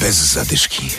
Bez zadyszki.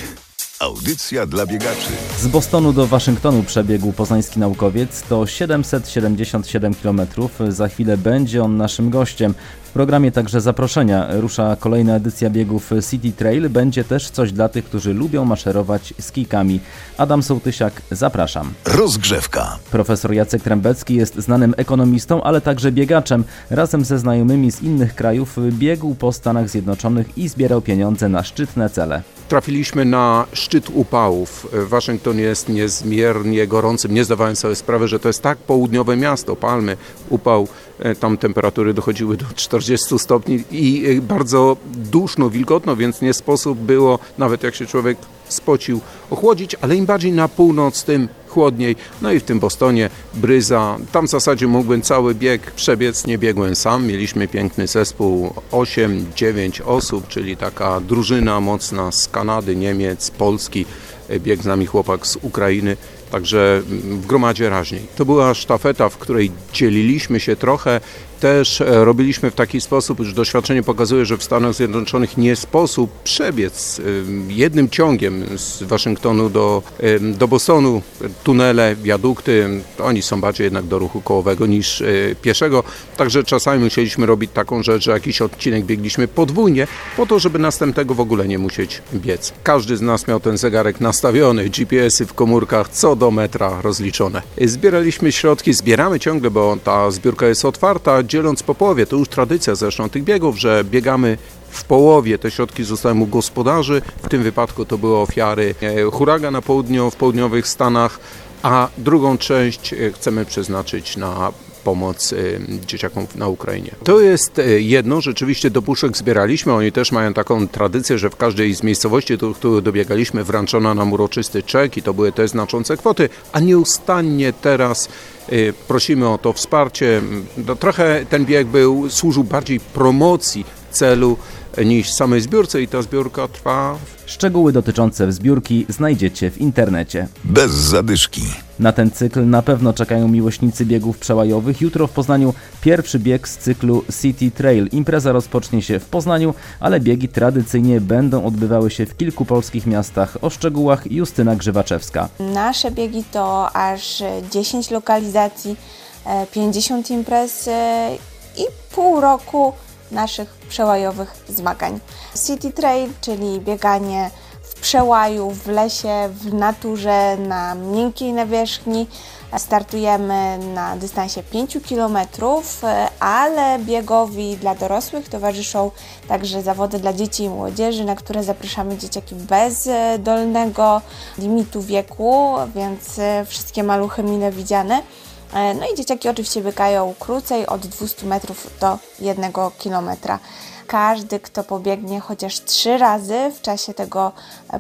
Audycja dla biegaczy. Z Bostonu do Waszyngtonu przebiegł poznański naukowiec. To 777 km. Za chwilę będzie on naszym gościem. W programie także zaproszenia. Rusza kolejna edycja biegów City Trail. Będzie też coś dla tych, którzy lubią maszerować z kijkami. Adam Sołtysiak, zapraszam. Rozgrzewka. Profesor Jacek Trębecki jest znanym ekonomistą, ale także biegaczem. Razem ze znajomymi z innych krajów biegł po Stanach Zjednoczonych i zbierał pieniądze na szczytne cele. Trafiliśmy na szczyt upałów. Waszyngton jest niezmiernie gorącym. Nie zdawałem sobie sprawy, że to jest tak południowe miasto, palmy, upał. E, tam temperatury dochodziły do 40 stopni i e, bardzo duszno, wilgotno, więc nie sposób było, nawet jak się człowiek spocił, ochłodzić, ale im bardziej na północ, tym chłodniej. No i w tym Bostonie bryza. Tam w zasadzie mógłbym cały bieg przebiec, nie biegłem sam. Mieliśmy piękny zespół, 8-9 osób, czyli taka drużyna mocna z Kanady, Niemiec, Polski. E, biegł z nami chłopak z Ukrainy. Także w gromadzie raźniej. To była sztafeta, w której dzieliliśmy się trochę też e, robiliśmy w taki sposób, że doświadczenie pokazuje, że w Stanach Zjednoczonych nie sposób przebiec jednym ciągiem z Waszyngtonu do, do Bostonu. Tunele, wiadukty, oni są bardziej jednak do ruchu kołowego niż e, pieszego. Także czasami musieliśmy robić taką rzecz, że jakiś odcinek biegliśmy podwójnie, po to, żeby następnego w ogóle nie musieć biec. Każdy z nas miał ten zegarek nastawiony, GPS-y w komórkach co do metra rozliczone. Zbieraliśmy środki, zbieramy ciągle, bo ta zbiórka jest otwarta dzieląc po połowie. To już tradycja zresztą tych biegów, że biegamy w połowie te środki zostają u gospodarzy. W tym wypadku to były ofiary e, huraga na południu, w południowych Stanach, a drugą część e, chcemy przeznaczyć na pomoc y, dzieciakom na Ukrainie. To jest y, jedno, rzeczywiście do puszek zbieraliśmy, oni też mają taką tradycję, że w każdej z miejscowości, do których dobiegaliśmy, wręczono nam uroczysty czek i to były też znaczące kwoty, a nieustannie teraz y, prosimy o to wsparcie. No, trochę ten bieg był, służył bardziej promocji celu niż samej zbiórce i ta zbiórka trwa. Szczegóły dotyczące zbiórki znajdziecie w internecie. Bez zadyszki. Na ten cykl na pewno czekają miłośnicy biegów przełajowych. Jutro w Poznaniu pierwszy bieg z cyklu City Trail. Impreza rozpocznie się w Poznaniu, ale biegi tradycyjnie będą odbywały się w kilku polskich miastach. O szczegółach Justyna Grzywaczewska. Nasze biegi to aż 10 lokalizacji, 50 e, imprez e, i pół roku naszych przełajowych zmagań. City Trail, czyli bieganie przełaju, w lesie, w naturze, na miękkiej nawierzchni. Startujemy na dystansie 5 km, ale biegowi dla dorosłych towarzyszą także zawody dla dzieci i młodzieży, na które zapraszamy dzieciaki bez dolnego limitu wieku, więc wszystkie maluchy mile widziane. E, no i dzieciaki oczywiście biegają krócej od 200 metrów do 1 kilometra każdy, kto pobiegnie chociaż trzy razy w czasie tego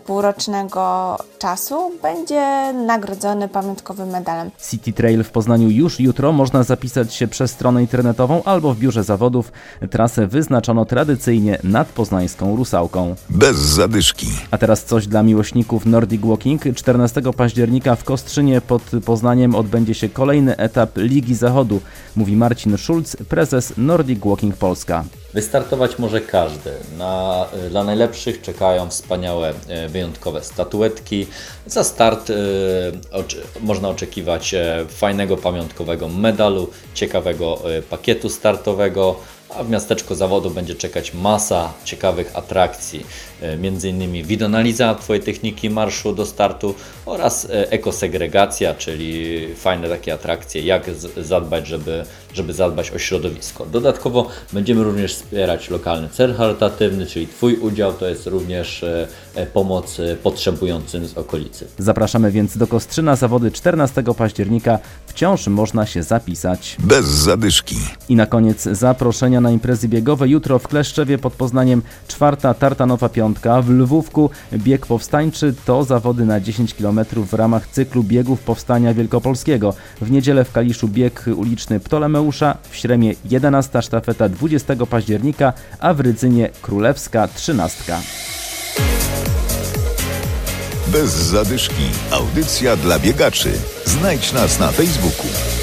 półrocznego czasu, będzie nagrodzony pamiątkowym medalem. City Trail w Poznaniu już jutro. Można zapisać się przez stronę internetową albo w biurze zawodów. Trasę wyznaczono tradycyjnie nad poznańską Rusałką. Bez zadyszki. A teraz coś dla miłośników Nordic Walking. 14 października w Kostrzynie pod Poznaniem odbędzie się kolejny etap Ligi Zachodu, mówi Marcin Schulz, prezes Nordic Walking Polska. Wystartować może każdy. Na, dla najlepszych czekają wspaniałe, e, wyjątkowe statuetki. Za start y, oczy, można oczekiwać e, fajnego pamiątkowego medalu, ciekawego y, pakietu startowego, a w miasteczko zawodu będzie czekać masa ciekawych atrakcji, m.in. widonaliza Twojej techniki marszu do startu oraz ekosegregacja, czyli fajne takie atrakcje, jak zadbać, żeby, żeby zadbać o środowisko. Dodatkowo będziemy również wspierać lokalny cel charytatywny, czyli Twój udział to jest również e, e, pomoc e, potrzebującym z okolicy. Zapraszamy więc do Kostrzyna zawody 14 października. Wciąż można się zapisać. Bez zadyszki. I na koniec na imprezy biegowe. Jutro w Kleszczewie pod Poznaniem czwarta Tartanowa Piątka. W Lwówku bieg powstańczy to zawody na 10 km w ramach cyklu biegów Powstania Wielkopolskiego. W niedzielę w Kaliszu bieg uliczny Ptolemeusza, w Śremie 11 sztafeta 20 października, a w Rydzynie Królewska 13. Bez zadyszki. Audycja dla biegaczy. Znajdź nas na Facebooku.